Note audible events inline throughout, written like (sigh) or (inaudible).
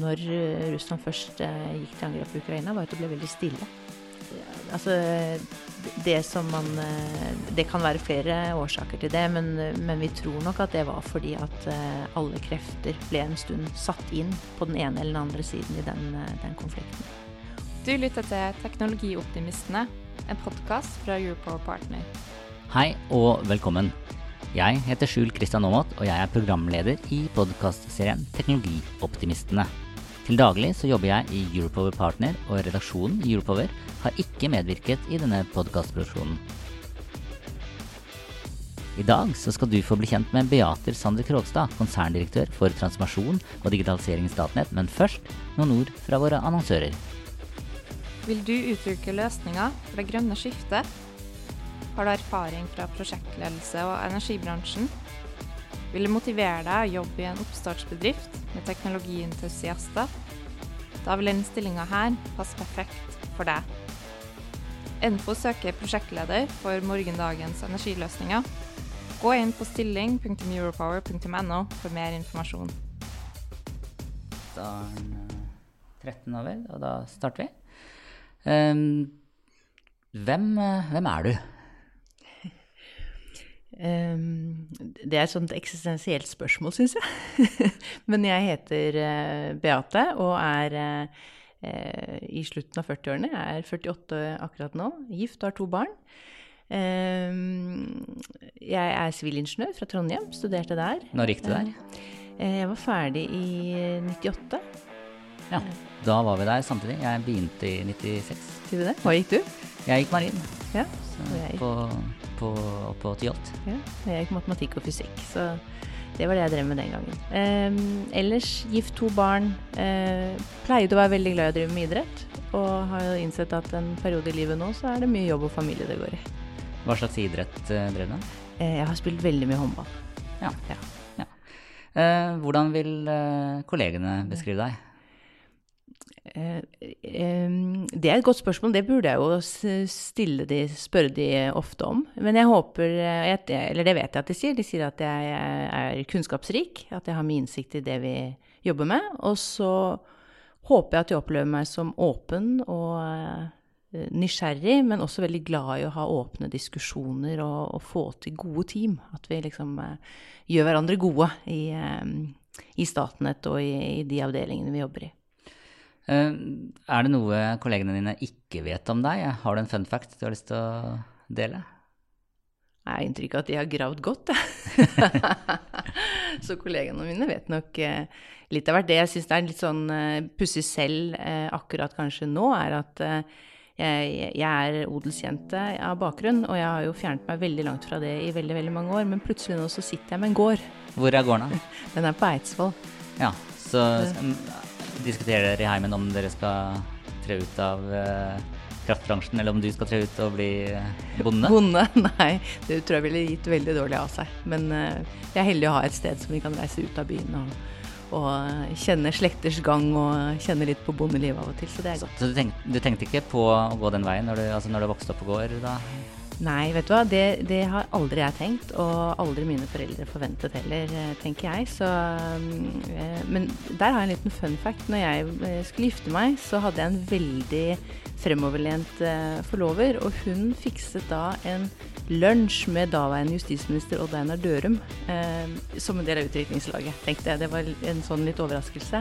når Russland først eh, gikk til angrep på Ukraina, var at det ble veldig stille. Altså, det som man eh, Det kan være flere årsaker til det, men, men, vi tror nok at det var fordi at eh, alle krefter ble en stund satt inn på den ene eller den andre siden i den, eh, den konflikten. Du lytter til Teknologioptimistene, en podkast fra Europower Partner. Hei og velkommen. Jeg heter Skjul Kristian Aamodt, og jeg er programleder i podkastserien Teknologioptimistene. Til daglig så jobber jeg i Europower Partner, og redaksjonen i Europower har ikke medvirket i denne podkastproduksjonen. I dag så skal du få bli kjent med Beater Sander Krogstad, konserndirektør for transformasjon og digitalisering i Statnett, men først noen ord fra våre annonsører. Vil du utvikle løsninger for det grønne skiftet? Har du erfaring fra prosjektledelse og energibransjen? Vil det motivere deg å jobbe i en oppstartsbedrift med teknologientusiaster? Da vil denne stillinga her passe perfekt for deg. Enfo søker prosjektleder for morgendagens energiløsninger. Gå inn på stilling.europower.no for mer informasjon. Da er den 13 over, og da starter vi. Um, hvem, hvem er du? Um, det er et sånt eksistensielt spørsmål, syns jeg. (laughs) Men jeg heter uh, Beate og er uh, i slutten av 40-årene. Jeg er 48 akkurat nå, gift og har to barn. Um, jeg er sivilingeniør fra Trondheim, studerte der. Når gikk du der? Uh, jeg var ferdig i 98. Ja, da var vi der samtidig. Jeg begynte i 96. Du det? Hva gikk du? Jeg gikk marin. Ja, jeg... på på, på Tyholt. Ja, jeg gikk matematikk og fysikk, så det var det jeg drev med den gangen. Eh, ellers gift, to barn. Eh, pleide å være veldig glad i å drive med idrett. Og har jo innsett at en periode i livet nå så er det mye jobb og familie det går i. Hva slags idrett eh, drev du med? Eh, jeg har spilt veldig mye håndball. Ja. ja. ja. Eh, hvordan vil eh, kollegene beskrive deg? Eh, det er et godt spørsmål. Det burde jeg jo stille de, spørre de ofte om. Men jeg håper Eller det vet jeg at de sier. De sier at jeg er kunnskapsrik. At jeg har mye innsikt i det vi jobber med. Og så håper jeg at de opplever meg som åpen og eh, nysgjerrig, men også veldig glad i å ha åpne diskusjoner og, og få til gode team. At vi liksom eh, gjør hverandre gode i, i Statnett og i, i de avdelingene vi jobber i. Eh, er det noe kollegene dine ikke vet om deg? Har du en fun fact du har lyst til å dele? Jeg har inntrykk av at de har gravd godt, jeg. (laughs) Så kollegene mine vet nok eh, litt av hvert. Det jeg syns er litt sånn uh, pussig selv akkurat kanskje nå, er at jeg, jeg, er odelsjente av bakgrunn, og jeg har jo fjernet meg veldig langt fra det i veldig veldig mange år. Men plutselig nå så sitter jeg med en gård. Hvor er gården, da? (laughs) Den er på Eidsvoll. Ja, så diskuterer dere i heimen om dere skal tre ut av uh, kraftbransjen, eller om du skal tre ut og bli eh, bonde? Bonde? (laughs) Nei, det tror jeg ville gitt veldig dårlig av seg. Men uh, jeg er heldig å ha et sted som vi kan reise ut av byen og, og kjenne slekters gang og kjenne litt på bondelivet av og til. Så det er godt. Så du tenkte, du tenkte ikke på å gå den veien når du, altså når du vokste opp på gård? da? Nei, vet du hva. Det, det, har aldri jeg tenkt, og aldri mine foreldre forventet heller, eh, tenker jeg. Så, øh, men der har jeg en liten fun fact. Når jeg eh, skulle gifte meg, så hadde jeg en veldig fremoverlent forlover, og hun fikset da en lunsj med daværende justisminister Odd Einar Dørum som en del av utdrikningslaget. Tenkte jeg. Det var en sånn litt overraskelse.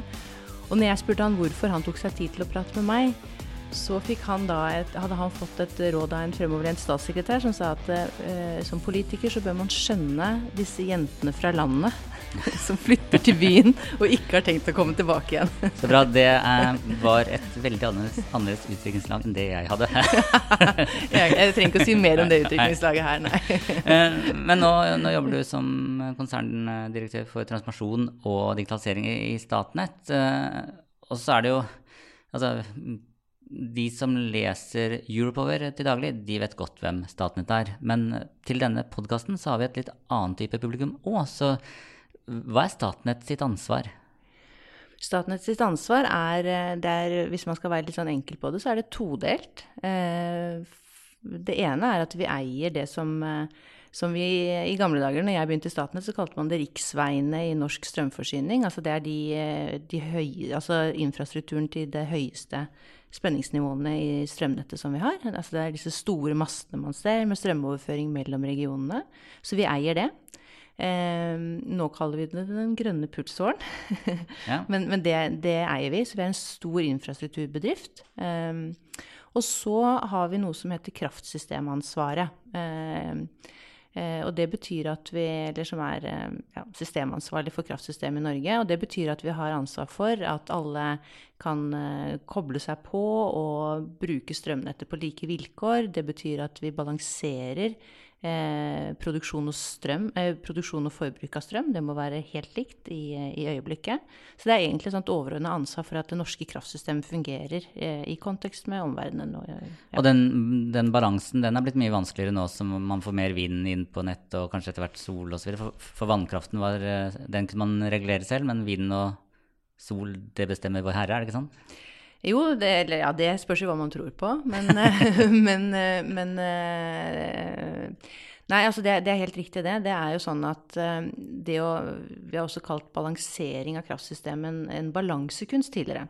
Og når jeg spurte han hvorfor han tok seg tid til å prate med meg, så han et, hadde han fått et råd av en fremoverlent statssekretær som sa at eh, som politiker så bør man skjønne disse jentene fra landet (laughs) som flytter til byen og ikke har tenkt å komme tilbake igjen. Så bra. Det eh, var et veldig annerledes, annerledes utviklingslag enn det jeg hadde. (laughs) jeg, jeg, trenger ikke å si mer om det utviklingslaget her, nei. Eh, men nå, nå, jobber du som konserndirektør for transformasjon og digitalisering i, i Statnett. Eh, og så er det jo Altså, de som leser Europower til daglig, de vet godt hvem Statnett er. Men til denne podkasten så har vi et litt annen type publikum òg, så hva er Statnett sitt ansvar? Statnett sitt ansvar er, er, hvis man skal være litt sånn enkel på det, så er det todelt. Det ene er at vi eier det som som vi i gamle dager, når jeg begynte i Statnett, så kalte man det riksveiene i norsk strømforsyning. Altså det er de, de høye, altså infrastrukturen til det høyeste spenningsnivåene i strømnettet som vi har. Altså det er disse store mastene man ser med strømoverføring mellom regionene. Så vi eier det. Eh, nå kaller vi det den grønne pulsåren. (laughs) ja. Men, men det, det, eier vi, så vi er en stor infrastrukturbedrift. Eh, og så har vi noe som heter kraftsystemansvaret. Eh, og det betyr at vi, eller som er eh, ja, systemansvarlig for kraftsystemet i Norge. Og det betyr at vi har ansvar for at alle kan eh, koble seg på og bruke strømnettet på like vilkår. Det betyr at vi balanserer Eh, produksjon, og strøm, eh, produksjon og forbruk av strøm. Det må være helt likt i, i øyeblikket. Så det er egentlig et overordna ansvar for at det norske kraftsystemet fungerer eh, i kontekst med omverdenen. Og, ja. og den, den, balansen den er blitt mye vanskeligere nå som man får mer vind inn på nett og kanskje etter hvert sol osv. For, for vannkraften var, eh, den kunne man regulere selv, men vind og sol det bestemmer vår herre, er det ikke sånn? Jo, det, ja, det spørs jo hva man tror på, men, (laughs) men, men Nei, altså det, det, er helt riktig, det. Det er jo sånn at det å Vi har også kalt balansering av kraftsystemet en, balansekunst tidligere.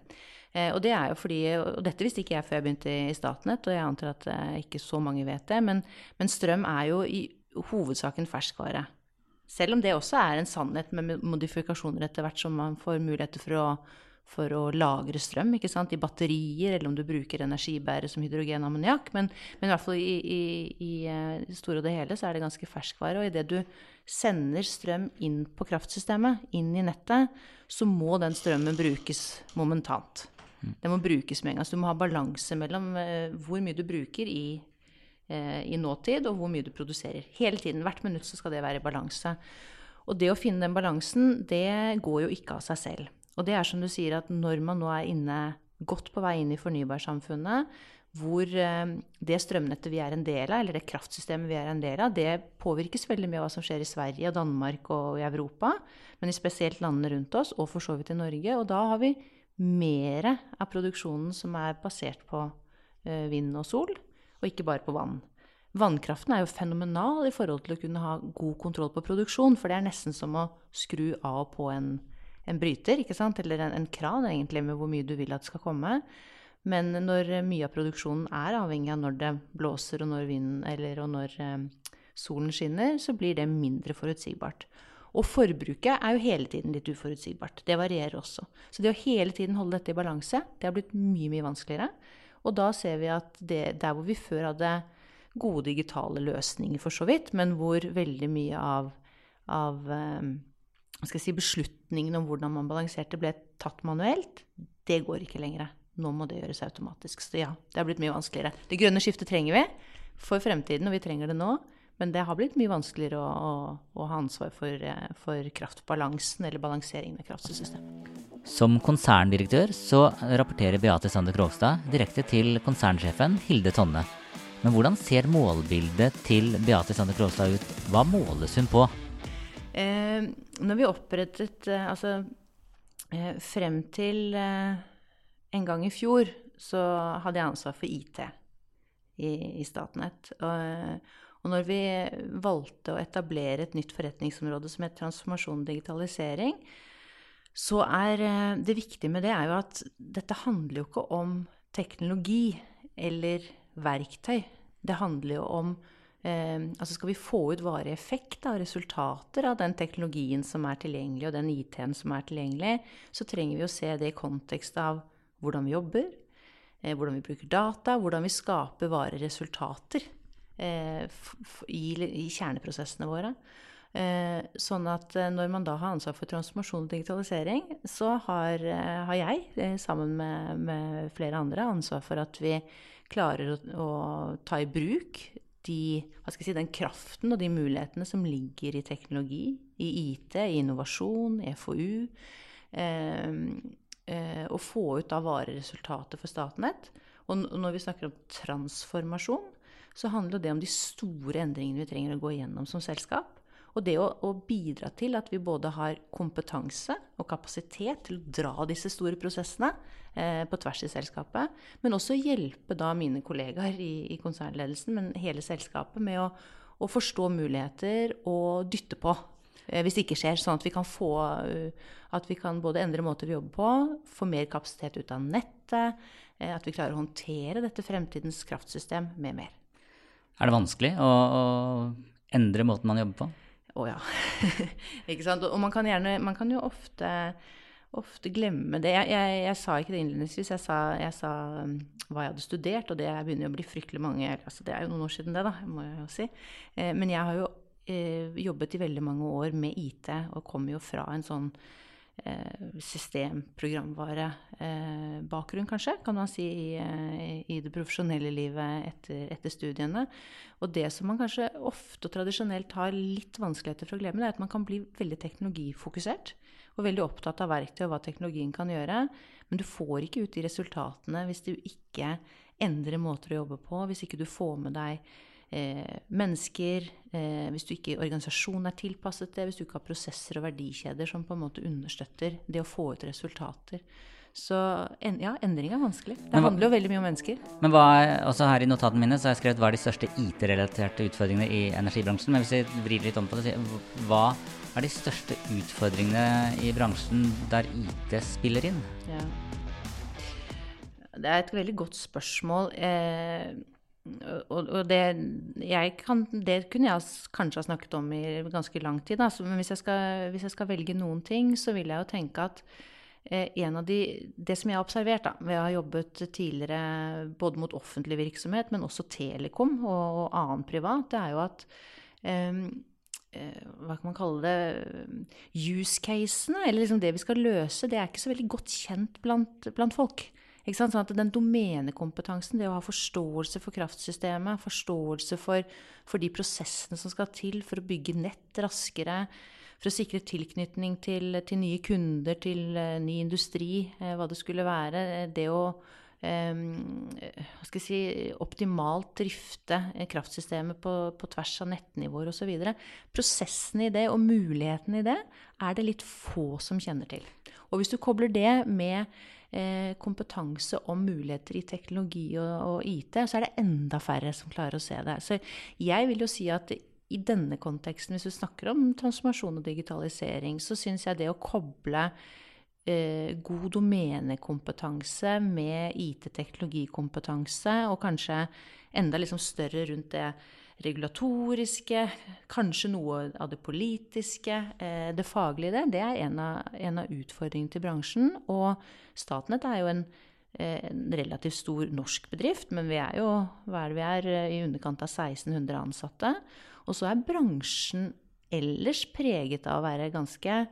Eh, og det er jo fordi, og dette visste ikke jeg før jeg begynte i Statnett, og jeg antar at eh, ikke så mange vet det, men, men strøm er jo i hovedsaken ferskvare. Selv om det også er en sannhet med modifikasjoner etter hvert som man får muligheter for å for å lagre strøm ikke sant? i batterier, eller om du bruker energibære som hydrogen ammoniakk. Men, men, i hvert fall i, i, i, i det store og det hele så er det ganske ferskvare. Og idet du sender strøm inn på kraftsystemet, inn i nettet, så må den strømmen brukes momentant. Mm. Den må brukes med en gang. Så du må ha balanse mellom uh, hvor mye du bruker i, uh, i nåtid, og hvor mye du produserer. Hele tiden. Hvert minutt så skal det være i balanse. Og det å finne den balansen, det går jo ikke av seg selv. Og det er som du sier, at når man nå er inne, godt på vei inn i fornybarsamfunnet, hvor eh, det strømnettet vi er en del av, eller det kraftsystemet vi er en del av, det påvirkes veldig mye av hva som skjer i Sverige og Danmark og i Europa, men i spesielt landene rundt oss, og for så vidt i Norge. Og da har vi mer av produksjonen som er basert på eh, vind og sol, og ikke bare på vann. Vannkraften er jo fenomenal i forhold til å kunne ha god kontroll på produksjon, for det er nesten som å skru av og på en en bryter, ikke sant? eller en, en, kran egentlig, med hvor mye du vil at det skal komme. Men når mye av produksjonen er avhengig av når det blåser og når vinden eller og når eh, solen skinner, så blir det mindre forutsigbart. Og forbruket er jo hele tiden litt uforutsigbart. Det varierer også. Så det å hele tiden holde dette i balanse, det har blitt mye, mye vanskeligere. Og da ser vi at det, der hvor vi før hadde gode digitale løsninger, for så vidt, men hvor veldig mye av, av eh, skal si, beslutningen om hvordan man balanserte, ble tatt manuelt, det går ikke lenger. Nå må det gjøres automatisk. Så ja, det har blitt mye vanskeligere. Det grønne skiftet trenger vi for fremtiden, og vi trenger det nå. Men det har blitt mye vanskeligere å, å, å ha ansvar for, eh, for, kraftbalansen eller balanseringen av kraftsystemet. Som konserndirektør så rapporterer Beate Sander Krogstad direkte til konsernsjefen Hilde Tonne. Men hvordan ser målbildet til Beate Sander Krogstad ut? Hva måles hun på? Eh, når vi opprettet eh, Altså eh, frem til eh, en gang i fjor så hadde jeg ansvar for IT i, i Statnett. Og, og når vi valgte å etablere et nytt forretningsområde som het transformasjon digitalisering, så er det viktige med det er jo at dette handler jo ikke om teknologi eller verktøy. Det handler jo om altså skal vi få ut varig effekt av resultater av den teknologien som er tilgjengelig, og den IT-en som er tilgjengelig, så trenger vi å se det i kontekst av hvordan vi jobber, eh, hvordan vi bruker data, hvordan vi skaper varige resultater eh, i, kjerneprosessene våre. Eh, sånn at når man da har ansvar for transformasjon og digitalisering, så har, har jeg, sammen med, med, flere andre, ansvar for at vi klarer å, å ta i bruk de, si, den kraften og de mulighetene som ligger i teknologi, i IT, i innovasjon, i FoU. Eh, eh, å få ut da vareresultatet for Statnett. Og når vi snakker om transformasjon, så handler det om de store endringene vi trenger å gå igjennom som selskap. Og det å, å, bidra til at vi både har kompetanse og kapasitet til å dra disse store prosessene eh, på tvers i selskapet, men også hjelpe da mine kollegaer i, i konsernledelsen, men hele selskapet, med å, å forstå muligheter og dytte på eh, hvis det ikke skjer. Sånn at vi kan få uh, At vi kan både endre måter vi jobber på, få mer kapasitet ut av nettet, eh, at vi klarer å håndtere dette fremtidens kraftsystem med mer. Er det vanskelig å, å endre måten man jobber på? Å ja. (laughs) ikke sant. Og man kan, gjerne, man kan jo ofte, ofte glemme det. Jeg, jeg, jeg, sa ikke det innledningsvis. Jeg sa, jeg sa um, hva jeg hadde studert, og det begynner jo å bli fryktelig mange altså Det er jo noen år siden, det, da, må jeg jo si. Eh, men jeg har jo eh, jobbet i veldig mange år med IT, og kommer jo fra en sånn Eh, systemprogramvarebakgrunn, eh, kanskje, kan man si, i, eh, i det profesjonelle livet etter, etter, studiene. Og det som man kanskje ofte og tradisjonelt har litt vanskeligheter for å glemme, det er at man kan bli veldig teknologifokusert. Og veldig opptatt av verktøy og hva teknologien kan gjøre. Men du får ikke ut de resultatene hvis du ikke endrer måter å jobbe på, hvis ikke du får med deg eh, mennesker, eh, hvis du ikke organisasjonen er tilpasset det, hvis du ikke har prosesser og verdikjeder som på en måte understøtter det å få ut resultater. Så en, ja, endring er vanskelig. Det hva, handler jo veldig mye om mennesker. Men hva er, også her i notatene mine så har jeg skrevet hva er de største IT-relaterte utfordringene i energibransjen. Men hvis vi vrir litt om på det, hva er de største utfordringene i bransjen der IT spiller inn? Ja. Det er et veldig godt spørsmål. Eh, og, og det, kan, det, kunne jeg kanskje ha snakket om i ganske lang tid. Altså, men hvis jeg, skal, hvis jeg, skal, velge noen ting, så vil jeg jo tenke at eh, en av de, det som jeg har observert da, ved å ha jobbet tidligere både mot offentlig virksomhet, men også Telekom og, og annen privat, det er jo at eh, hva kan man kalle det Use-casene, eller liksom det vi skal løse, det er ikke så veldig godt kjent blant, blant folk. Sånn at den domenekompetansen, det å ha forståelse for kraftsystemet, forståelse for, for, de prosessene som skal til for å bygge nett raskere, for å sikre tilknytning til, til nye kunder, til uh, ny industri, uh, hva det skulle være, det å jeg si, optimalt drifte kraftsystemet på, på tvers av nettnivåer osv. Prosessen i det og muligheten i det er det litt få som kjenner til. Og hvis du kobler det med eh, kompetanse om muligheter i teknologi og, og, IT, så er det enda færre som klarer å se det. Så jeg vil jo si at i denne konteksten, hvis du snakker om transformasjon og digitalisering, så syns jeg det å koble eh, god domenekompetanse med IT-teknologikompetanse, og kanskje enda liksom større rundt det regulatoriske, kanskje noe av det politiske, eh, det faglige, det er en av, en av utfordringene til bransjen. Og Statnett er jo en, eh, en, relativt stor norsk bedrift, men vi er jo hva er det vi er, i underkant av 1600 ansatte. Og så er bransjen ellers preget av å være ganske,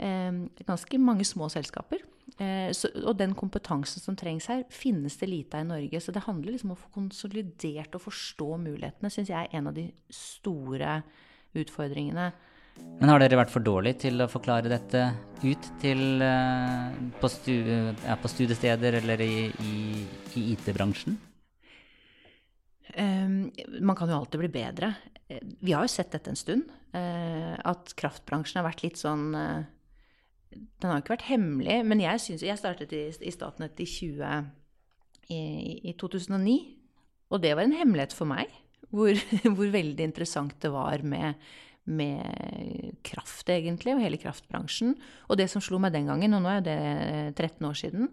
ganske mange små selskaper. Eh, så, og den kompetansen som trengs her, finnes det lite av i Norge. Så det handler liksom om å få konsolidert og forstå mulighetene, syns jeg er en av de store utfordringene. Men har dere vært for dårlige til å forklare dette ut til, uh, på, studiesteder eller i, i, i IT-bransjen? Man kan jo alltid bli bedre. Eh, vi har jo sett dette en stund. At kraftbransjen har vært litt sånn den har ikke vært hemmelig, men jeg, synes, jeg startet i, i Statnett i, 20, i, i, 2009. Og det var en hemmelighet for meg, hvor, (laughs) hvor veldig interessant det var med, med, kraft, egentlig, og hele kraftbransjen. Og det som slo meg den gangen, og nå er det 13 år siden,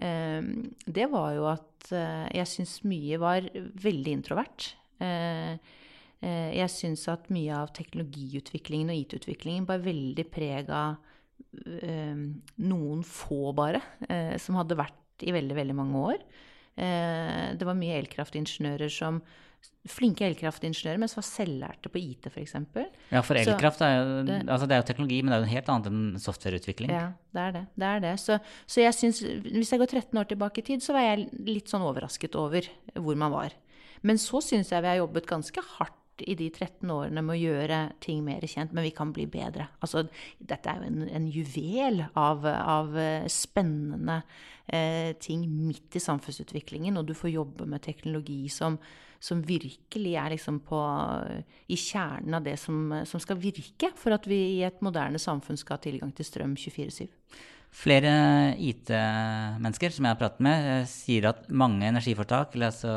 eh, det var jo at eh, jeg syns mye var veldig introvert. Eh, jeg syns at mye av teknologiutviklingen og IT-utviklingen var veldig preg av Eh, noen få, bare, eh, som hadde vært i veldig, veldig mange år. Eh, det var mye elkraftingeniører som Flinke elkraftingeniører, men som var selvlærte på IT, f.eks. Ja, for elkraft er jo, det, altså det er jo teknologi, men det er jo helt annet enn softwareutvikling. Ja, det er det. det, er det. Så, så, jeg synes, hvis jeg går 13 år tilbake i tid, så var jeg litt sånn overrasket over hvor man var. Men så syns jeg vi har jobbet ganske hardt i de 13 årene med å gjøre ting mer kjent, men vi kan bli bedre. Altså, dette er jo en, en juvel av, av spennende eh, ting midt i samfunnsutviklingen, og du får jobbe med teknologi som, som virkelig er liksom på, i kjernen av det som, som skal virke for at vi i et moderne samfunn skal ha tilgang til strøm 24-7. Flere IT-mennesker som jeg har pratet med, eh, sier at mange energiforetak, eller altså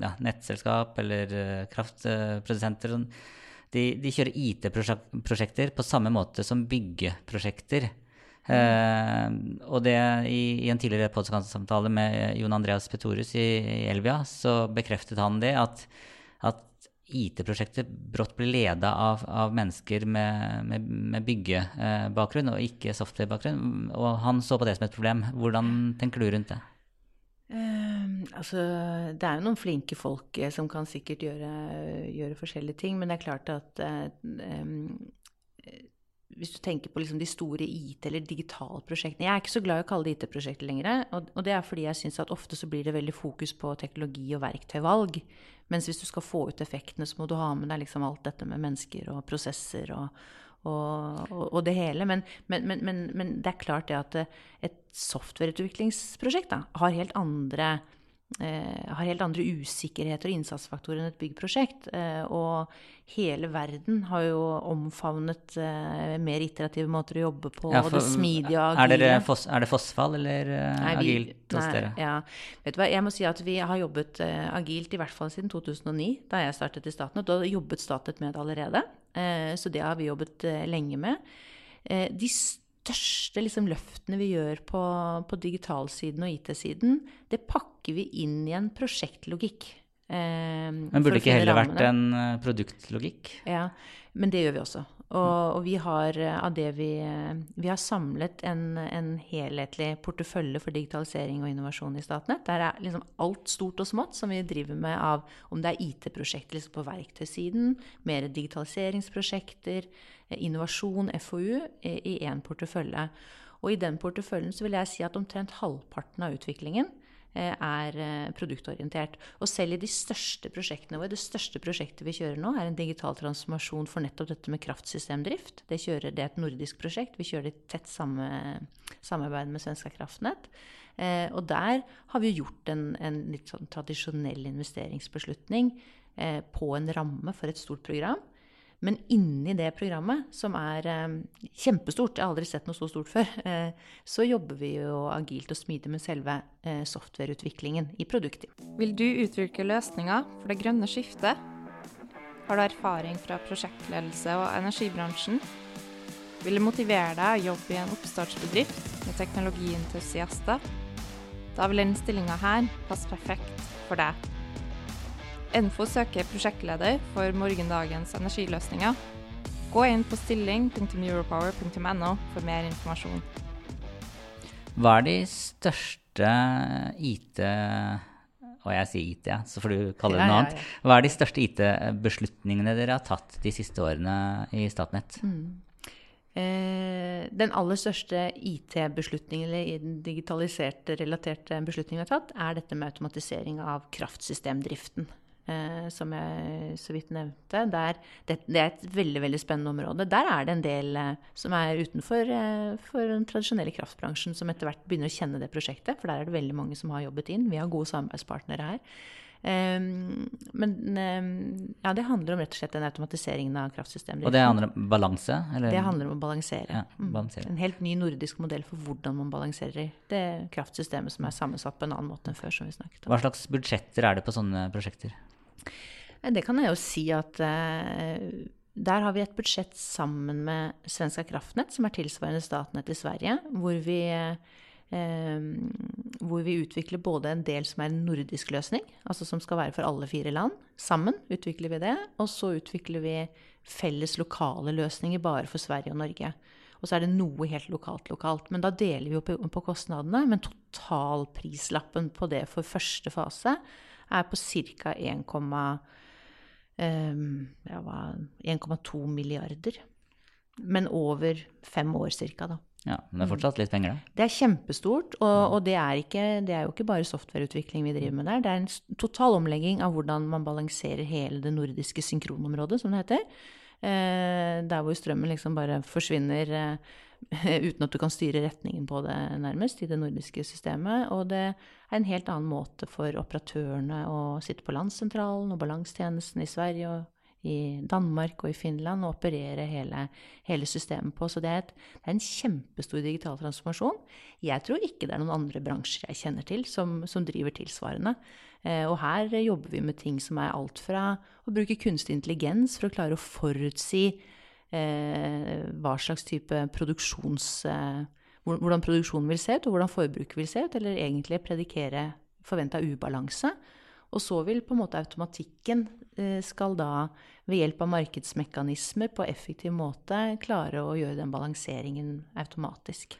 ja, nettselskap eller uh, kraftprodusenter, sånn, de, de, kjører IT-prosjekter på samme måte som byggeprosjekter. Uh, og det i, i en tidligere podkastsamtale med Jon Andreas Petorus i, i, Elvia, så bekreftet han det at IT-prosjektet brått blir leda av, av, mennesker med, med, med byggebakgrunn og ikke software-bakgrunn. Og han så på det som et problem. Hvordan tenker du rundt det? Uh, altså, det er jo noen flinke folk eh, som kan sikkert gjøre, gjøre, forskjellige ting, men det er klart at um, hvis du tenker på liksom de store IT- eller digitalprosjektene Jeg er ikke så glad i å kalle det IT-prosjekter lenger. Og, det er fordi jeg syns at ofte så blir det veldig fokus på teknologi og verktøyvalg. Mens hvis du skal få ut effektene, så må du ha med deg liksom alt dette med mennesker og prosesser og, og, og det hele. Men, men, men, men, det er klart det at et softwareutviklingsprosjekt da, har helt andre har helt andre usikkerheter og innsatsfaktorer enn et byggprosjekt. Eh, og hele verden har jo omfavnet eh, mer iterative måter å jobbe på. Ja, for, det smidige og agile. Er, er, det fossfall eller nei, agilt hos dere? Ja. Vet du hva, jeg må si at vi har jobbet agilt i hvert fall siden 2009, da jeg startet i Statnett. Da jobbet Statnett med det allerede. så det har vi jobbet lenge med. de største liksom, løftene vi gjør på, på digitalsiden og IT-siden, det pakker vi inn i en prosjektlogikk. Eh, men burde det ikke heller rammene. vært en uh, produktlogikk? Ja, men det gjør vi også. Og, og vi har eh, av det vi, vi har samlet en, en, helhetlig portefølje for digitalisering og innovasjon i Statnett. Der er liksom alt stort og smått som vi driver med av om det er IT-prosjekter liksom på verktøysiden, mer digitaliseringsprosjekter, innovasjon, FoU, i én portefølje. Og i den porteføljen så vil jeg si at omtrent halvparten av utviklingen eh, er eh, produktorientert. Og selv i de største prosjektene våre, det største prosjektet vi kjører nå, er en digital transformasjon for nettopp dette med kraftsystemdrift. Det, kjører, det er et nordisk prosjekt. Vi kjører det i tett samarbeid med Svenska kraftnett. Eh, og der har vi gjort en, en litt sånn tradisjonell investeringsbeslutning på en ramme for et stort program. Men inni det programmet, som er eh, kjempestort, jeg har aldri sett noe så stort før, (laughs) eh, så jobber vi jo agilt og smidig med selve eh, softwareutviklingen i produktet. Vil du utvikle løsninger for det grønne skiftet? Har du erfaring fra prosjektledelse og energibransjen? Vil det motivere deg å jobbe i en oppstartsbedrift med teknologientusiaster? Da vil denne stillinga her passe perfekt for deg. Enfo søker prosjektleder for morgendagens energiløsninger. Gå inn på stilling.europower.no for mer informasjon. Hva er de største IT Og jeg sier IT, ja, så får du kalle det noe annet. Hva er de største IT-beslutningene dere har tatt de siste årene i Statnett? Mm. Eh, den aller største IT-beslutningen, eller digitaliserte, relaterte beslutningen vi har tatt, er dette med automatisering av kraftsystemdriften som jeg så vidt nevnte. Der, det, det, er et veldig veldig spennende område. Der er det en del eh, som er utenfor eh, for den tradisjonelle kraftbransjen, som etter hvert begynner å kjenne det prosjektet. For der er det veldig mange som har jobbet inn. Vi har gode samarbeidspartnere her. Um, men um, ja, det handler om rett og slett den automatiseringen av kraftsystemet. Og det handler om balanse? Eller? Det handler om å balansere. Ja, mm. balansere. En helt ny nordisk modell for hvordan man balanserer det kraftsystemet som er sammensatt på en annen måte enn før. som vi snakket om. Hva slags budsjetter er det på sånne prosjekter? Det kan jeg jo si at uh, der har vi et budsjett sammen med Svenska kraftnett, som er tilsvarende Statnett i Sverige, hvor vi, eh, hvor vi utvikler både en del som er en nordisk løsning, altså som skal være for alle fire land. Sammen utvikler vi det. Og så utvikler vi felles lokale løsninger bare for Sverige og Norge. Og så er det noe helt lokalt lokalt. Men da deler vi jo på, på kostnadene. Men totalprislappen på det for første fase er på ca. 1,2 milliarder. Men over fem år ca., da. Ja, Men det er fortsatt litt penger, da. Det er kjempestort, og, og det, er ikke, det, er jo ikke bare softwareutvikling vi driver med der. Det er en total omlegging av hvordan man balanserer hele det nordiske synkronområdet, som det heter. Eh, der hvor strømmen liksom bare forsvinner eh, (laughs) uten at du kan styre retningen på det, nærmest, i det nordiske systemet. Og det er en helt annen måte for operatørene å sitte på landssentralen og balansetjenesten i Sverige og i Danmark og i Finland og operere hele, hele systemet på. Så det er, et, det er, en kjempestor digital transformasjon. Jeg tror ikke det er noen andre bransjer jeg kjenner til som, som driver tilsvarende. Eh, og her jobber vi med ting som er alt fra å bruke kunstig intelligens for å klare å forutsi hva slags type produksjons... Eh, hvordan produksjonen vil se ut, og hvordan forbruket vil se ut, eller egentlig predikere forventa ubalanse. Og så vil på en måte automatikken eh, skal da ved hjelp av markedsmekanismer på effektiv måte klare å gjøre den balanseringen automatisk.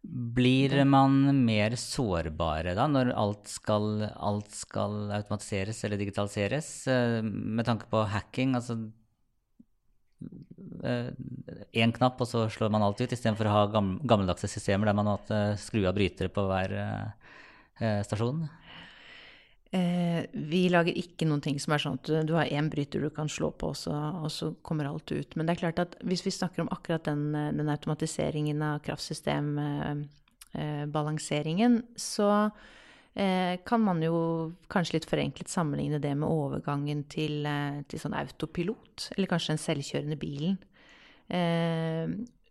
Blir man mer sårbare da, når alt skal, alt skal automatiseres eller digitaliseres? Eh, med tanke på hacking, altså én eh, knapp, og så slår man alt ut, istedenfor å ha gammeldagse systemer der man måtte skru av brytere på hver stasjon? Eh, vi lager ikke noen ting som er sånn at du har én bryter du kan slå på, og så, og så, kommer alt ut. Men det er klart at hvis vi snakker om akkurat den, den automatiseringen av kraftsystembalanseringen, eh, så eh, kan man jo kanskje litt forenklet sammenligne det med overgangen til, eh, til sånn autopilot, eller kanskje den selvkjørende bilen. Eh,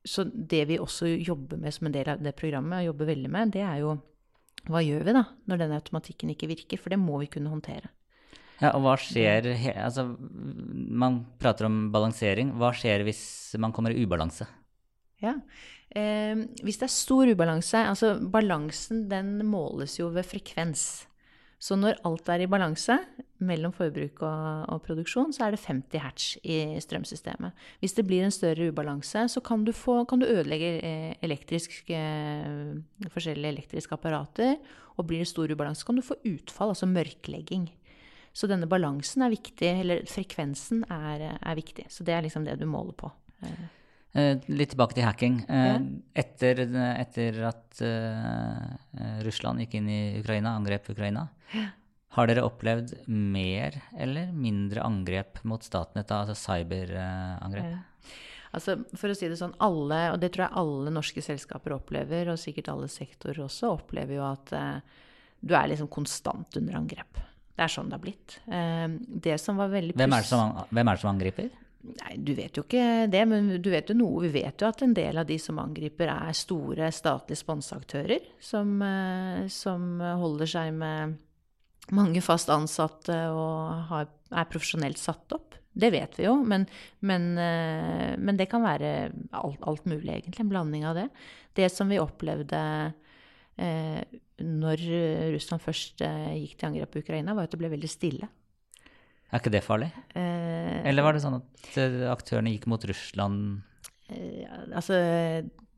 så det vi også jobber med som en del av det programmet, og jobber veldig med, det er jo hva gjør vi da, når den automatikken ikke virker? For det må vi kunne håndtere. Ja, og hva skjer altså, Man prater om balansering. Hva skjer hvis man kommer i ubalanse? Ja, eh, Hvis det er stor ubalanse altså Balansen den måles jo ved frekvens. Så når alt er i balanse mellom forbruk og, og, produksjon, så er det 50 hertz i strømsystemet. Hvis det blir en større ubalanse, så kan du, få, kan du ødelegge eh, elektrisk, eh, forskjellige elektriske apparater. Og blir det stor ubalanse, kan du få utfall, altså mørklegging. Så denne balansen er viktig, eller frekvensen er, er viktig. Så det er liksom det du måler på. Eh, litt tilbake til hacking. Ja. Etter, etter, at uh, Russland gikk inn i Ukraina, angrep Ukraina, har dere opplevd mer eller mindre angrep mot Statnett, altså cyberangrep? Ja. Altså, for å si det sånn, alle, og det tror jeg alle norske selskaper opplever, og sikkert alle sektorer også, opplever jo at uh, du er liksom konstant under angrep. Det er sånn det har blitt. Uh, det som var veldig hvem er, som, hvem er det som angriper? Nei, Du vet jo ikke det, men du vet jo noe. Vi vet jo at en del av de som angriper, er store statlige sponseaktører som, uh, som holder seg med mange fast ansatte og har, er profesjonelt satt opp. Det vet vi jo, men, men, eh, men det kan være alt, alt, mulig, egentlig. En blanding av det. Det som vi opplevde eh, når Russland først eh, gikk til angrep på Ukraina, var at det ble veldig stille. Er ikke det farlig? Eh, Eller var det sånn at eh, aktørene gikk mot Russland? Eh, altså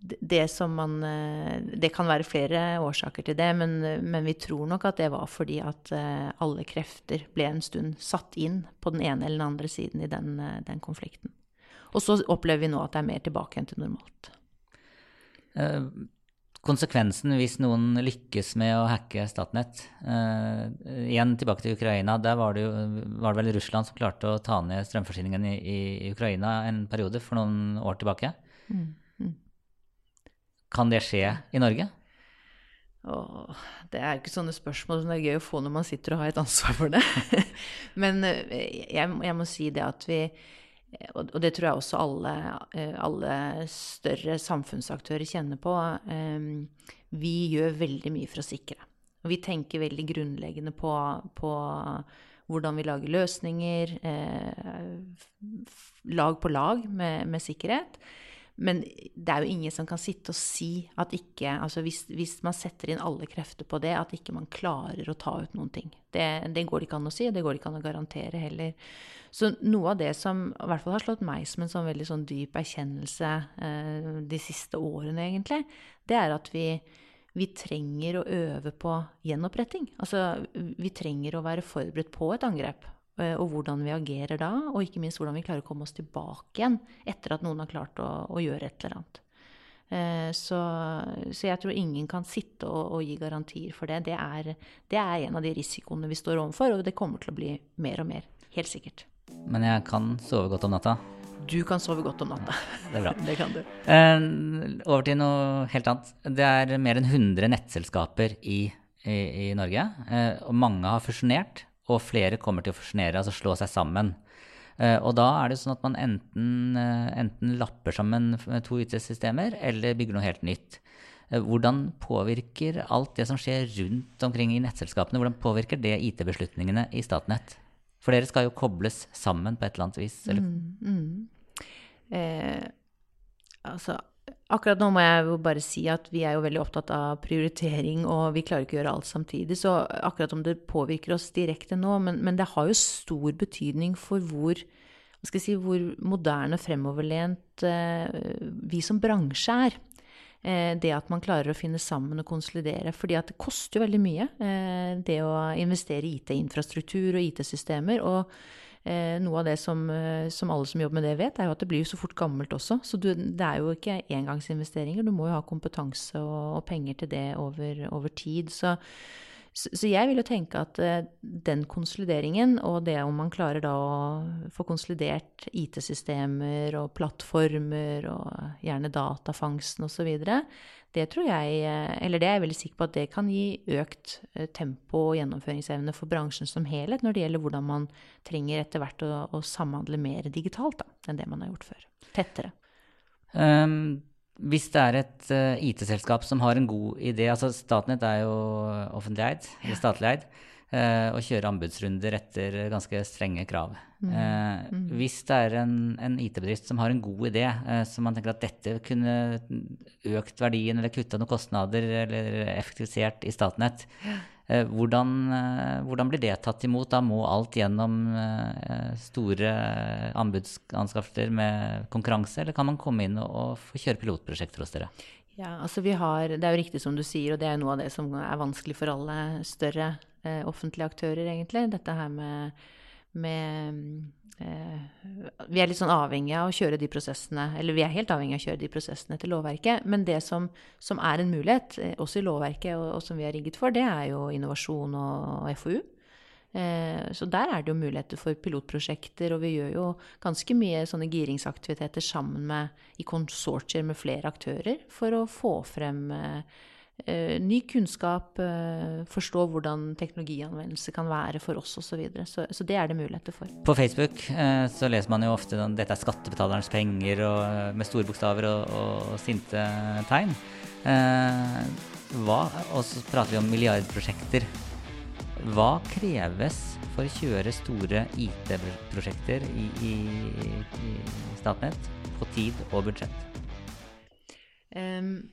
det som man eh, Det kan være flere årsaker til det, men, men, vi tror nok at det var fordi at eh, alle krefter ble en stund satt inn på den ene eller den andre siden i den, eh, den konflikten. Og så opplever vi nå at det er mer tilbake enn til normalt. Konsekvensen hvis noen lykkes med å hacke Statnett Igjen tilbake til Ukraina. Der var det, jo, var det vel Russland som klarte å ta ned strømforsyningen i, i Ukraina en periode for noen år tilbake. Mm. Kan det skje i Norge? Åh, det er jo ikke sånne spørsmål som det er gøy å få når man sitter og har et ansvar for det. (laughs) Men eh, jeg, jeg, må si det at vi Og det tror jeg også alle, eh, alle større samfunnsaktører kjenner på. Eh, vi gjør veldig mye for å sikre. Og vi tenker veldig grunnleggende på, på hvordan vi lager løsninger. lag på lag med, med sikkerhet. Men det er jo ingen som kan sitte og si at ikke altså hvis, hvis, man setter inn alle krefter på det, at ikke man klarer å ta ut noen ting. Det, det går det ikke an å si, og det går det ikke an å garantere heller. Så noe av det som i hvert fall har slått meg som en sånn veldig sånn dyp erkjennelse eh, de siste årene, egentlig, det er at vi, vi trenger å øve på gjenoppretting. Altså, vi trenger å være forberedt på et angrep. Eh, og hvordan vi agerer da, og ikke minst hvordan vi klarer å komme oss tilbake igjen etter at noen har klart å, å gjøre et eller annet. Eh, så, så, jeg tror ingen kan sitte og, og gi garantier for det. Det er, det er, en av de risikoene vi står overfor, og det kommer til å bli mer og mer. Helt sikkert. Men jeg kan sove godt om natta? Du kan sove godt om natta. Det er bra. (laughs) det kan du. Eh, over til noe helt annet. Det er mer enn 100 nettselskaper i, i, i Norge. Og mange har fusjonert, og flere kommer til å fusjonere, altså slå seg sammen. Eh, og da er det sånn at man enten, eh, enten lapper sammen to IT-systemer eller bygger noe helt nytt. Eh, hvordan påvirker alt det som skjer rundt omkring i nettselskapene, hvordan påvirker det IT-beslutningene i Statnett? For dere skal jo kobles sammen på et eller annet vis. Eller? Mm, mm. Eh, altså, Akkurat nå må jeg jo bare si at vi er jo veldig opptatt av prioritering, og vi klarer ikke å gjøre alt samtidig. Så akkurat om det påvirker oss direkte nå, men, men det har jo stor betydning for hvor, si, hvor moderne og fremoverlent eh, vi som bransje er. Eh, det at man klarer å finne sammen og konsolidere. fordi at det koster jo veldig mye, eh, det å investere i IT-infrastruktur og IT-systemer. og noe av det som, eh, som, alle som jobber med det, vet, er jo at det blir så fort gammelt også. Så du, det er jo ikke engangsinvesteringer. Du må jo ha kompetanse og, og penger til det over, over tid. Så, så, så, jeg vil jo tenke at uh, den konsolideringen, og det om man klarer da å få konsolidert IT-systemer og plattformer og gjerne datafangsten osv., det tror jeg, eh, eller det er jeg veldig sikker på at det kan gi økt eh, tempo og gjennomføringsevne for bransjen som helhet når det gjelder hvordan man trenger etter hvert å, å samhandle mer digitalt da, enn det man har gjort før. Tettere. Um, hvis det er et uh, IT-selskap som har en god idé altså Statnett er jo offentlig eid, eller statlig eid. uh, og kjører anbudsrunder etter ganske strenge krav. Mm. Eh, mm. Hvis det er en, en IT-bedrift som har en god idé, som man tenker at dette kunne økt verdien eller kutta noen kostnader eller effektivisert i Statnett, hvordan, hvordan, blir det tatt imot? Da må alt gjennom store anbudsanskaffelser med konkurranse, eller kan man komme inn og få kjøre pilotprosjekter hos dere? Ja, altså vi har, Det er jo riktig som du sier, og det er noe av det som er vanskelig for alle større eh, offentlige aktører, egentlig. Dette her med, med eh, Vi er litt sånn avhengige av å kjøre de prosessene, eller vi er helt avhengige av å kjøre de prosessene etter lovverket. Men det som, som er en mulighet, eh, også i lovverket, og, og, som vi er rigget for, det er jo innovasjon og, og FoU. Eh, så der er det jo muligheter for pilotprosjekter, og vi gjør jo ganske mye sånne giringsaktiviteter sammen med, i konsortier med flere aktører for å få frem eh, ny kunnskap, uh, forstå hvordan teknologianvendelse kan være for oss osv. Så, videre. så Så det er det muligheter for. På Facebook uh, så leser man jo ofte at dette er skattebetalernes penger og, med store bokstaver og, og sinte tegn. hva, og så prater vi om milliardprosjekter. Hva kreves for å kjøre store IT-prosjekter i, i, i Statnett på tid og budsjett? Um,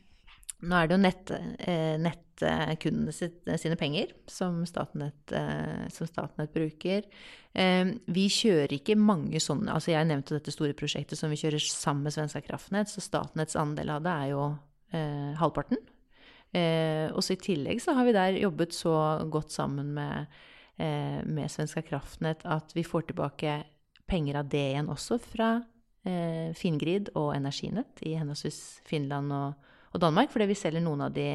nå er det jo nett, eh, nettkundene sine penger som Statnett, eh, som Statnett bruker. Eh, vi kjører ikke mange sånne altså Jeg nevnte dette store prosjektet som vi kjører sammen med Svenska kraftnett, så Statnetts andel av det er jo eh, halvparten. Eh, og så i tillegg så har vi der jobbet så godt sammen med, eh, med Svenska kraftnett at vi får tilbake penger av det igjen også fra Fingrid og Energinett i henholdsvis Finland og og Danmark, fordi vi selger noen av de,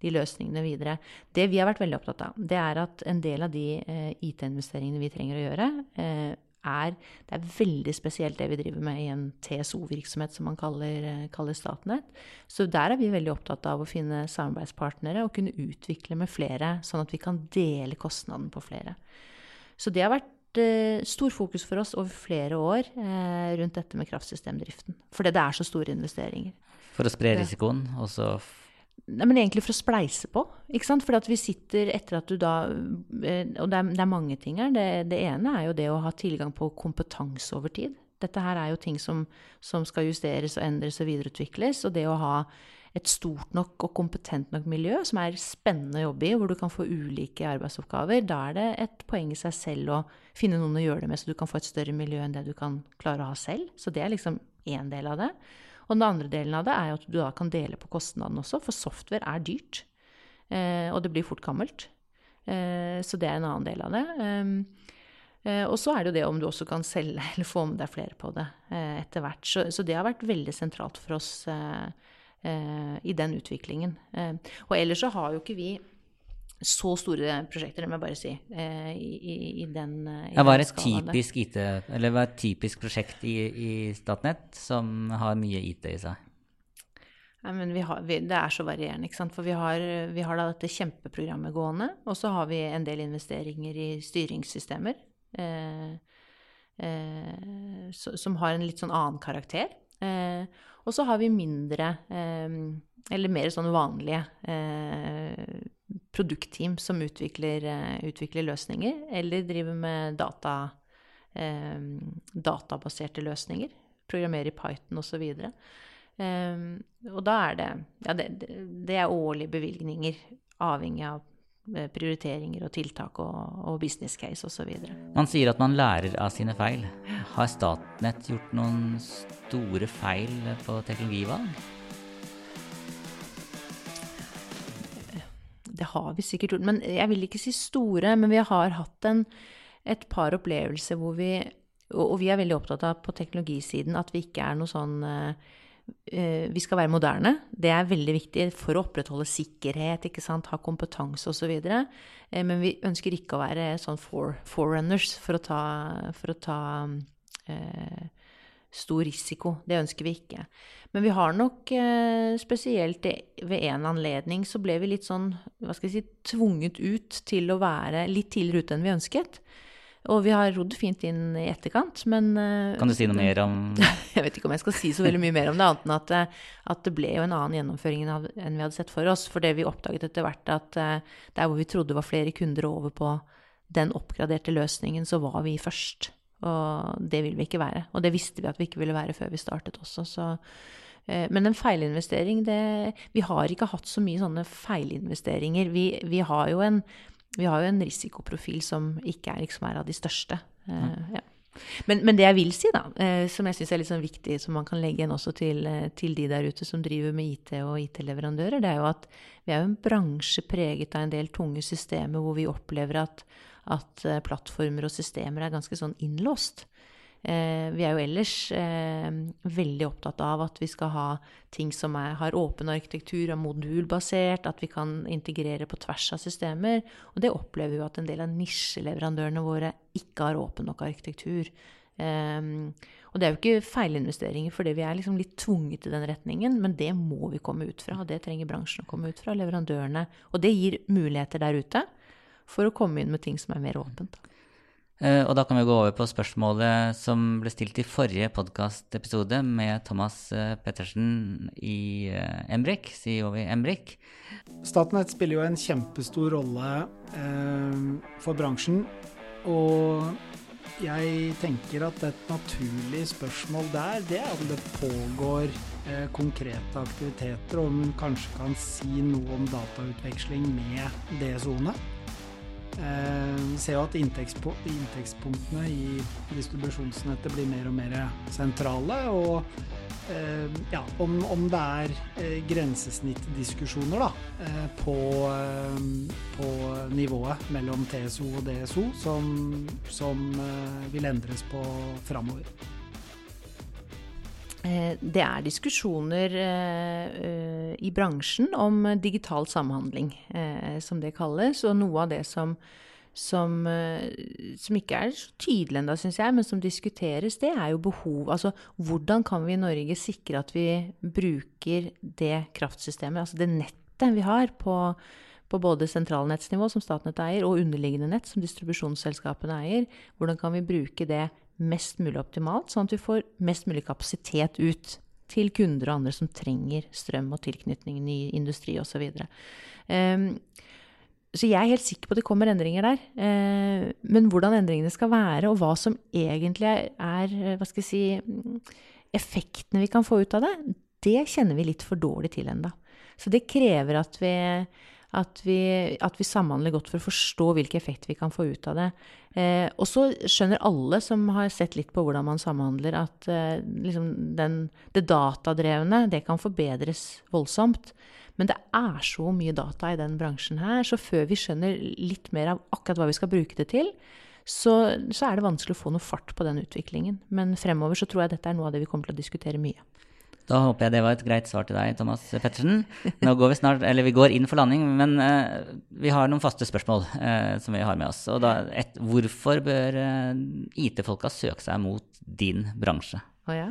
de, løsningene videre. Det vi har vært veldig opptatt av, det er at en del av de eh, IT-investeringene vi trenger å gjøre, eh, er, det er veldig spesielt det vi driver med i en TSO-virksomhet som man kaller, eh, kaller, Statnett. Så der er vi veldig opptatt av å finne samarbeidspartnere og kunne utvikle med flere, sånn at vi kan dele kostnaden på flere. Så det har vært eh, stor fokus for oss over flere år eh, rundt dette med kraftsystemdriften. Fordi det er så store investeringer. For å spre risikoen, og så Nei, men egentlig for å spleise på. ikke sant? Fordi at vi sitter etter at du da eh, Og det er, det er mange ting her. Det, det, ene er jo det å ha tilgang på kompetanse over tid. Dette her er jo ting som, som skal justeres og endres og videreutvikles. Og det å ha et stort nok og kompetent nok miljø som er spennende å jobbe i, hvor du kan få ulike arbeidsoppgaver, da er det et poeng i seg selv å finne noen å gjøre det med, så du kan få et større miljø enn det du kan klare å ha selv. Så det er liksom én del av det. Og den andre delen av det er at du da kan dele på kostnaden også, for software er dyrt. Eh, og det blir fort gammelt. Eh, så det er en annen del av det. Ehm, eh, og så er det jo det om du også kan selge (laughs) eller få med deg flere på det etter hvert. Så, så, det har vært veldig sentralt for oss. Eh, i den utviklingen. og ellers så har jo ikke vi så store prosjekter, det må jeg bare si. Eh, i, i, den i ja, Hva er et typisk IT, eller er et typisk prosjekt i, i Statnett som har mye IT i seg? Ja, men vi har, vi, det er så varierende, ikke sant. For vi har, vi har da dette kjempeprogrammet gående. Og så har vi en del investeringer i styringssystemer. Eh, eh, som har en litt sånn annen karakter. Eh, og så har vi mindre, eh, eller mer sånn vanlige eh, produktteam som utvikler, uh, utvikler, løsninger, eller driver med data, databaserte løsninger. Programmerer i Python osv. Um, eh, og da er det Ja, det, det, er årlige bevilgninger, avhengig av prioriteringer og tiltak og, og business case osv. Man sier at man lærer av sine feil. Har Statnett gjort noen store feil på teknologivalg? Det har vi sikkert gjort. Men jeg vil ikke si store, men vi har hatt en, et par opplevelser hvor vi Og vi er veldig opptatt av på teknologisiden at vi ikke er noe sånn uh, vi skal være moderne. Det er veldig viktig for å opprettholde sikkerhet, ha kompetanse osv. Uh, men vi ønsker ikke å være sånn for, forerunners for å ta, for å ta eh, stor risiko. Det ønsker vi ikke. Men vi har nok eh, spesielt ved en anledning så ble vi litt sånn, hva skal jeg si, tvunget ut til å være litt tidligere ute enn vi ønsket. Og vi har rodd fint inn i etterkant, men eh, Kan du si noe mer om (laughs) Jeg vet ikke om jeg skal si så veldig mye mer om det, annet enn at, eh, at det ble jo en annen gjennomføring enn vi hadde sett for oss. For det vi oppdaget etter hvert, at der hvor vi trodde var flere kunder over på den oppgraderte løsningen, så var vi først. Og det vil vi ikke være. Og det visste vi at vi ikke ville være før vi startet også. Så, eh, men en feilinvestering, det Vi har ikke hatt så mye sånne feilinvesteringer. Vi, vi, har, jo en, vi har, jo en, risikoprofil som ikke er, liksom er av de største. Mm. Ja. Men, men, det jeg vil si, da, eh, som jeg syns er litt sånn viktig, som man kan legge igjen også til, til, de der ute som driver med IT og IT-leverandører, det er jo at vi er jo en bransje preget av en del tunge systemer hvor vi opplever at at eh, plattformer og systemer er ganske sånn innlåst. Eh, vi er jo ellers eh, veldig opptatt av at vi skal ha ting som er, har åpen arkitektur, og modulbasert, at vi kan integrere på tvers av systemer. Og det opplever vi jo at en del av nisjeleverandørene våre ikke har åpen nok arkitektur. Um, og det er jo ikke feilinvesteringer fordi vi er liksom litt tvunget i den retningen, men det må vi komme ut fra, og det trenger bransjen å komme ut fra, leverandørene. Og det gir muligheter der ute for å komme inn med ting som er mer åpent. Uh, og da kan vi gå over på spørsmålet som ble stilt i forrige podkastepisode med Thomas uh, Pettersen i uh, Embrik, CEO i Embrik. Statnett spiller jo en kjempestor rolle for bransjen. Og jeg tenker at et naturlig spørsmål der, det er om det pågår konkrete aktiviteter, og om hun kanskje kan si noe om datautveksling med DSO-ene. Eh, vi ser jo at inntektspunktene i distribusjonsnettet blir mer og mer sentrale. Og eh, ja, om, om det er eh, grensesnittdiskusjoner da, på, på, nivået mellom TSO og DSO som, som vil endres på framover. Det er diskusjoner i bransjen om digital samhandling, som det kalles. Og noe av det som, som, som ikke er så tydelig ennå, syns jeg, men som diskuteres, det er jo behov Altså hvordan kan vi i Norge sikre at vi bruker det kraftsystemet, altså det nettet vi har på, på både sentralnettsnivå, som Statnett eier, og underliggende nett, som distribusjonsselskapene eier. Hvordan kan vi bruke det mest mulig optimalt, sånn at vi får mest mulig kapasitet ut til kunder og andre som trenger strøm og tilknytning, ny industri osv. Så, um, så jeg er helt sikker på at det kommer endringer der. Uh, men hvordan endringene skal være, og hva som egentlig er hva skal jeg si, effektene vi kan få ut av det, det kjenner vi litt for dårlig til enda. Så det krever at vi at vi, at vi, samhandler godt for å forstå hvilke effekter vi kan få ut av det. Eh, og så skjønner alle som har sett litt på hvordan man samhandler, at eh, liksom den, det datadrevne det kan forbedres voldsomt. Men det er så mye data i den bransjen her, så før vi skjønner litt mer av akkurat hva vi skal bruke det til, så, så er det vanskelig å få noe fart på den utviklingen. Men fremover så tror jeg dette er noe av det vi kommer til å diskutere mye. Da håper jeg det var et greit svar til deg, Thomas Pettersen. Nå går vi snart, eller vi går inn for landing, men uh, vi har noen faste spørsmål uh, som vi har med oss. Og da, et, hvorfor bør uh, IT-folka søke seg mot din bransje? Oh, ja.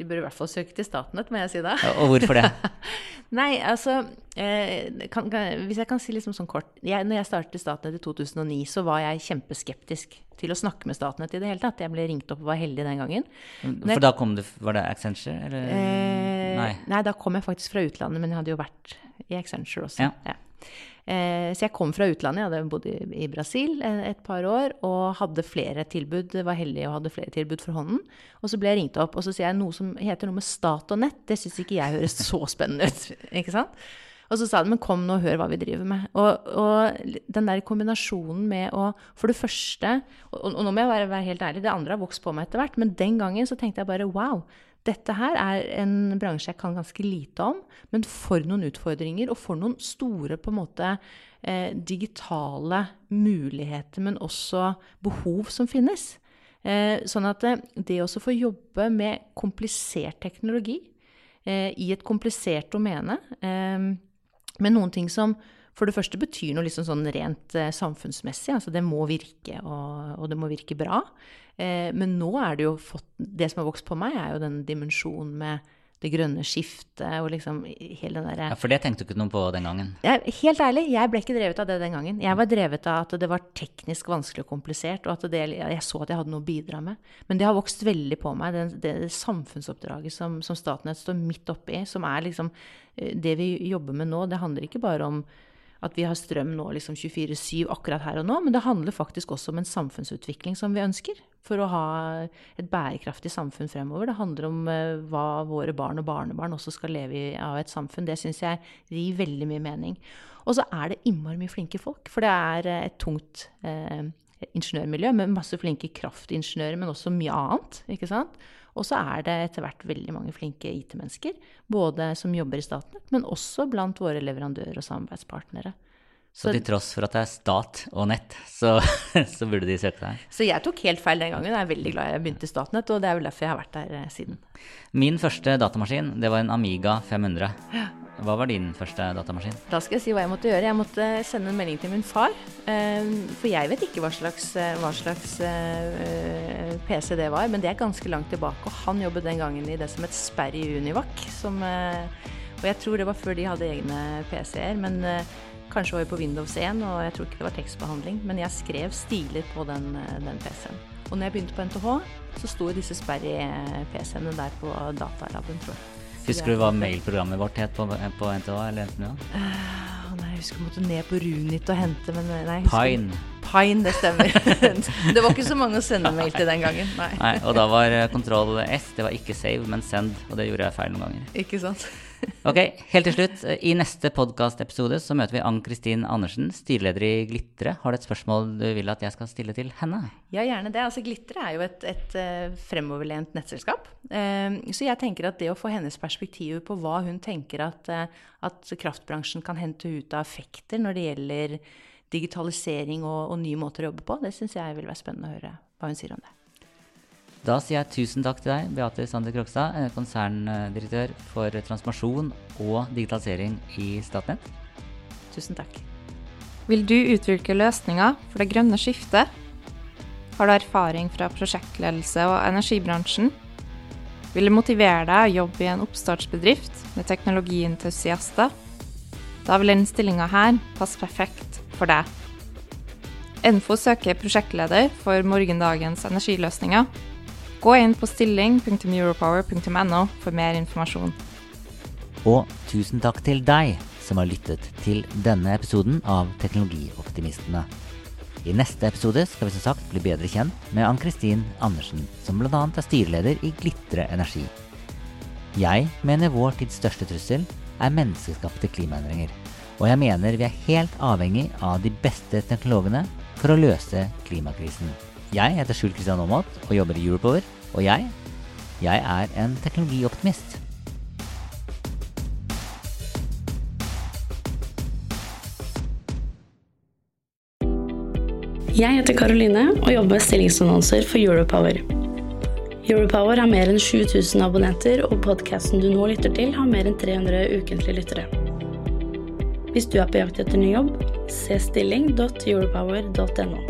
De burde i hvert fall søke til Statnett, må jeg si da. Og hvorfor det? (laughs) Nei, altså kan, kan, Hvis jeg kan si liksom sånn kort jeg, Når jeg startet i Statnett i 2009, så var jeg kjempeskeptisk til å snakke med Statnett i det hele tatt. Jeg ble ringt opp og var heldig den gangen. For jeg, da kom du Var det Accenture, eller? Eh, nei. nei. da kom jeg faktisk fra utlandet, men jeg hadde jo vært i Accenture også. Ja. Ja. Eh, så jeg kom fra utlandet. Jeg hadde bodd i, Brasil et par år og hadde flere tilbud. Var heldig og hadde flere tilbud for hånden. Og så ble jeg ringt opp, og så sier jeg noe som heter noe med stat og nett. Det syns ikke jeg høres så spennende ut. (laughs) ikke sant? Og så sa de men kom nå og hør hva vi driver med. Og, og den der kombinasjonen med å For det første, og, og nå må jeg være, være, helt ærlig, det andre har vokst på meg etter hvert, men den gangen så tenkte jeg bare wow. Dette her er en bransje jeg kan ganske lite om, men for noen utfordringer og for noen store på en måte eh, digitale muligheter, men også behov som finnes. Eh, sånn at det, eh, det å få jobbe med komplisert teknologi eh, i et komplisert domene eh, med noen ting som for det første betyr noe liksom sånn rent eh, samfunnsmessig. Altså det må virke, og, og det må virke bra. Eh, men nå er det jo fått Det som har vokst på meg, er jo den dimensjonen med det grønne skiftet og liksom hele den derre Ja, For det tenkte du ikke noe på den gangen? Jeg, helt ærlig, jeg ble ikke drevet av det den gangen. Jeg var drevet av at det var teknisk vanskelig og komplisert, og at det, jeg så at jeg hadde noe å bidra med. Men det har vokst veldig på meg, det, det, det samfunnsoppdraget som, som Statnett står midt oppi, som er liksom eh, Det vi jobber med nå, det handler ikke bare om at vi har strøm nå liksom 24-7 akkurat her og nå, men det handler faktisk også om en samfunnsutvikling som vi ønsker. For å ha et bærekraftig samfunn fremover. Det handler om uh, hva våre barn og barnebarn også skal leve i av et samfunn. Det syns jeg gir veldig mye mening. Og så er det innmari mye flinke folk. For det er uh, et tungt uh, ingeniørmiljø med masse flinke kraftingeniører, men også mye annet. ikke sant? Og så er det etter hvert veldig mange flinke IT-mennesker, både som jobber i staten, men også blant våre leverandører og samarbeidspartnere. Så, så til tross for at det er stat og nett, så, (laughs) så, burde de søke deg? Så jeg tok helt feil den gangen. Jeg er veldig glad jeg begynte i Statnett, og det er vel derfor jeg har vært der eh, siden. Min første datamaskin, det var en Amiga 500. Hva var din første datamaskin? Da skal jeg si hva jeg måtte gjøre. Jeg måtte sende en melding til min far. Eh, for jeg vet ikke hva slags, eh, hva slags PC det var, men det er ganske langt tilbake. Og han jobbet den gangen i det som het Sperr i Univac. Som, og jeg tror det var før de hadde egne PC-er. Men kanskje var vi på Windows 1, og jeg tror ikke det var tekstbehandling. Men jeg skrev stiler på den, den PC-en. Og når jeg begynte på NTH, så sto disse Sperry-PC-ene der på datalaben, tror jeg. Husker du hva mailprogrammet vårt het på, på NTH eller NTNU? Uh, nei, jeg husker jeg måtte ned på Runit og hente, men nei. Pine. Pine, det stemmer. (laughs) det var ikke så mange å sende mail til den gangen. Nei. nei og da var eh, kontroll S, det var ikke save, men send, og det gjorde jeg feil noen ganger. Ikke sant? Ok, helt til slutt. I neste podkastepisode så møter vi Ann-Kristin Andersen, styreleder i Glitre. Har du et spørsmål du vil at jeg skal stille til henne? Ja, gjerne det. Altså, Glitre er jo et, et uh, fremoverlent nettselskap. Uh, så jeg tenker at det å få hennes perspektiv på hva hun tenker at, uh, at kraftbransjen kan hente ut av effekter når det gjelder digitalisering og, og nye måter å jobbe på, det syns jeg vil være spennende å høre hva hun sier om det. Da sier jeg tusen takk til deg, Beate Sander Krokstad, eh, konserndirektør for transformasjon og digitalisering i Statnett. Tusen takk. Vil du utvikle løsninger for det grønne skiftet? Har du erfaring fra prosjektledelse og energibransjen? Vil det motivere deg å jobbe i en oppstartsbedrift med teknologientusiaster? Da vil denne stillinga her passe perfekt for deg. Enfo søker prosjektleder for morgendagens energiløsninger Gå inn på stilling.europower.no for mer informasjon. Og tusen takk til deg som har lyttet til denne episoden av Teknologioptimistene. I neste episode skal vi som sagt bli bedre kjent med Ann-Kristin Andersen, som bl.a. er styreleder i Glitre Energi. Jeg mener vår tids største trussel er menneskeskapte klimaendringer. Og jeg mener vi er helt avhengig av de beste teknologene for å løse klimakrisen. Jeg heter Skjul Kristian Aamodt og jobber i Europower. Og jeg, jeg er en teknologioptimist. Jeg heter Karoline og jobber med stillingsannonser for Europower. Europower har mer enn 7000 abonnenter, og podkasten du nå lytter til, har mer enn 300 ukentlige lyttere. Hvis du er på jakt etter ny jobb, se stilling.europower.no.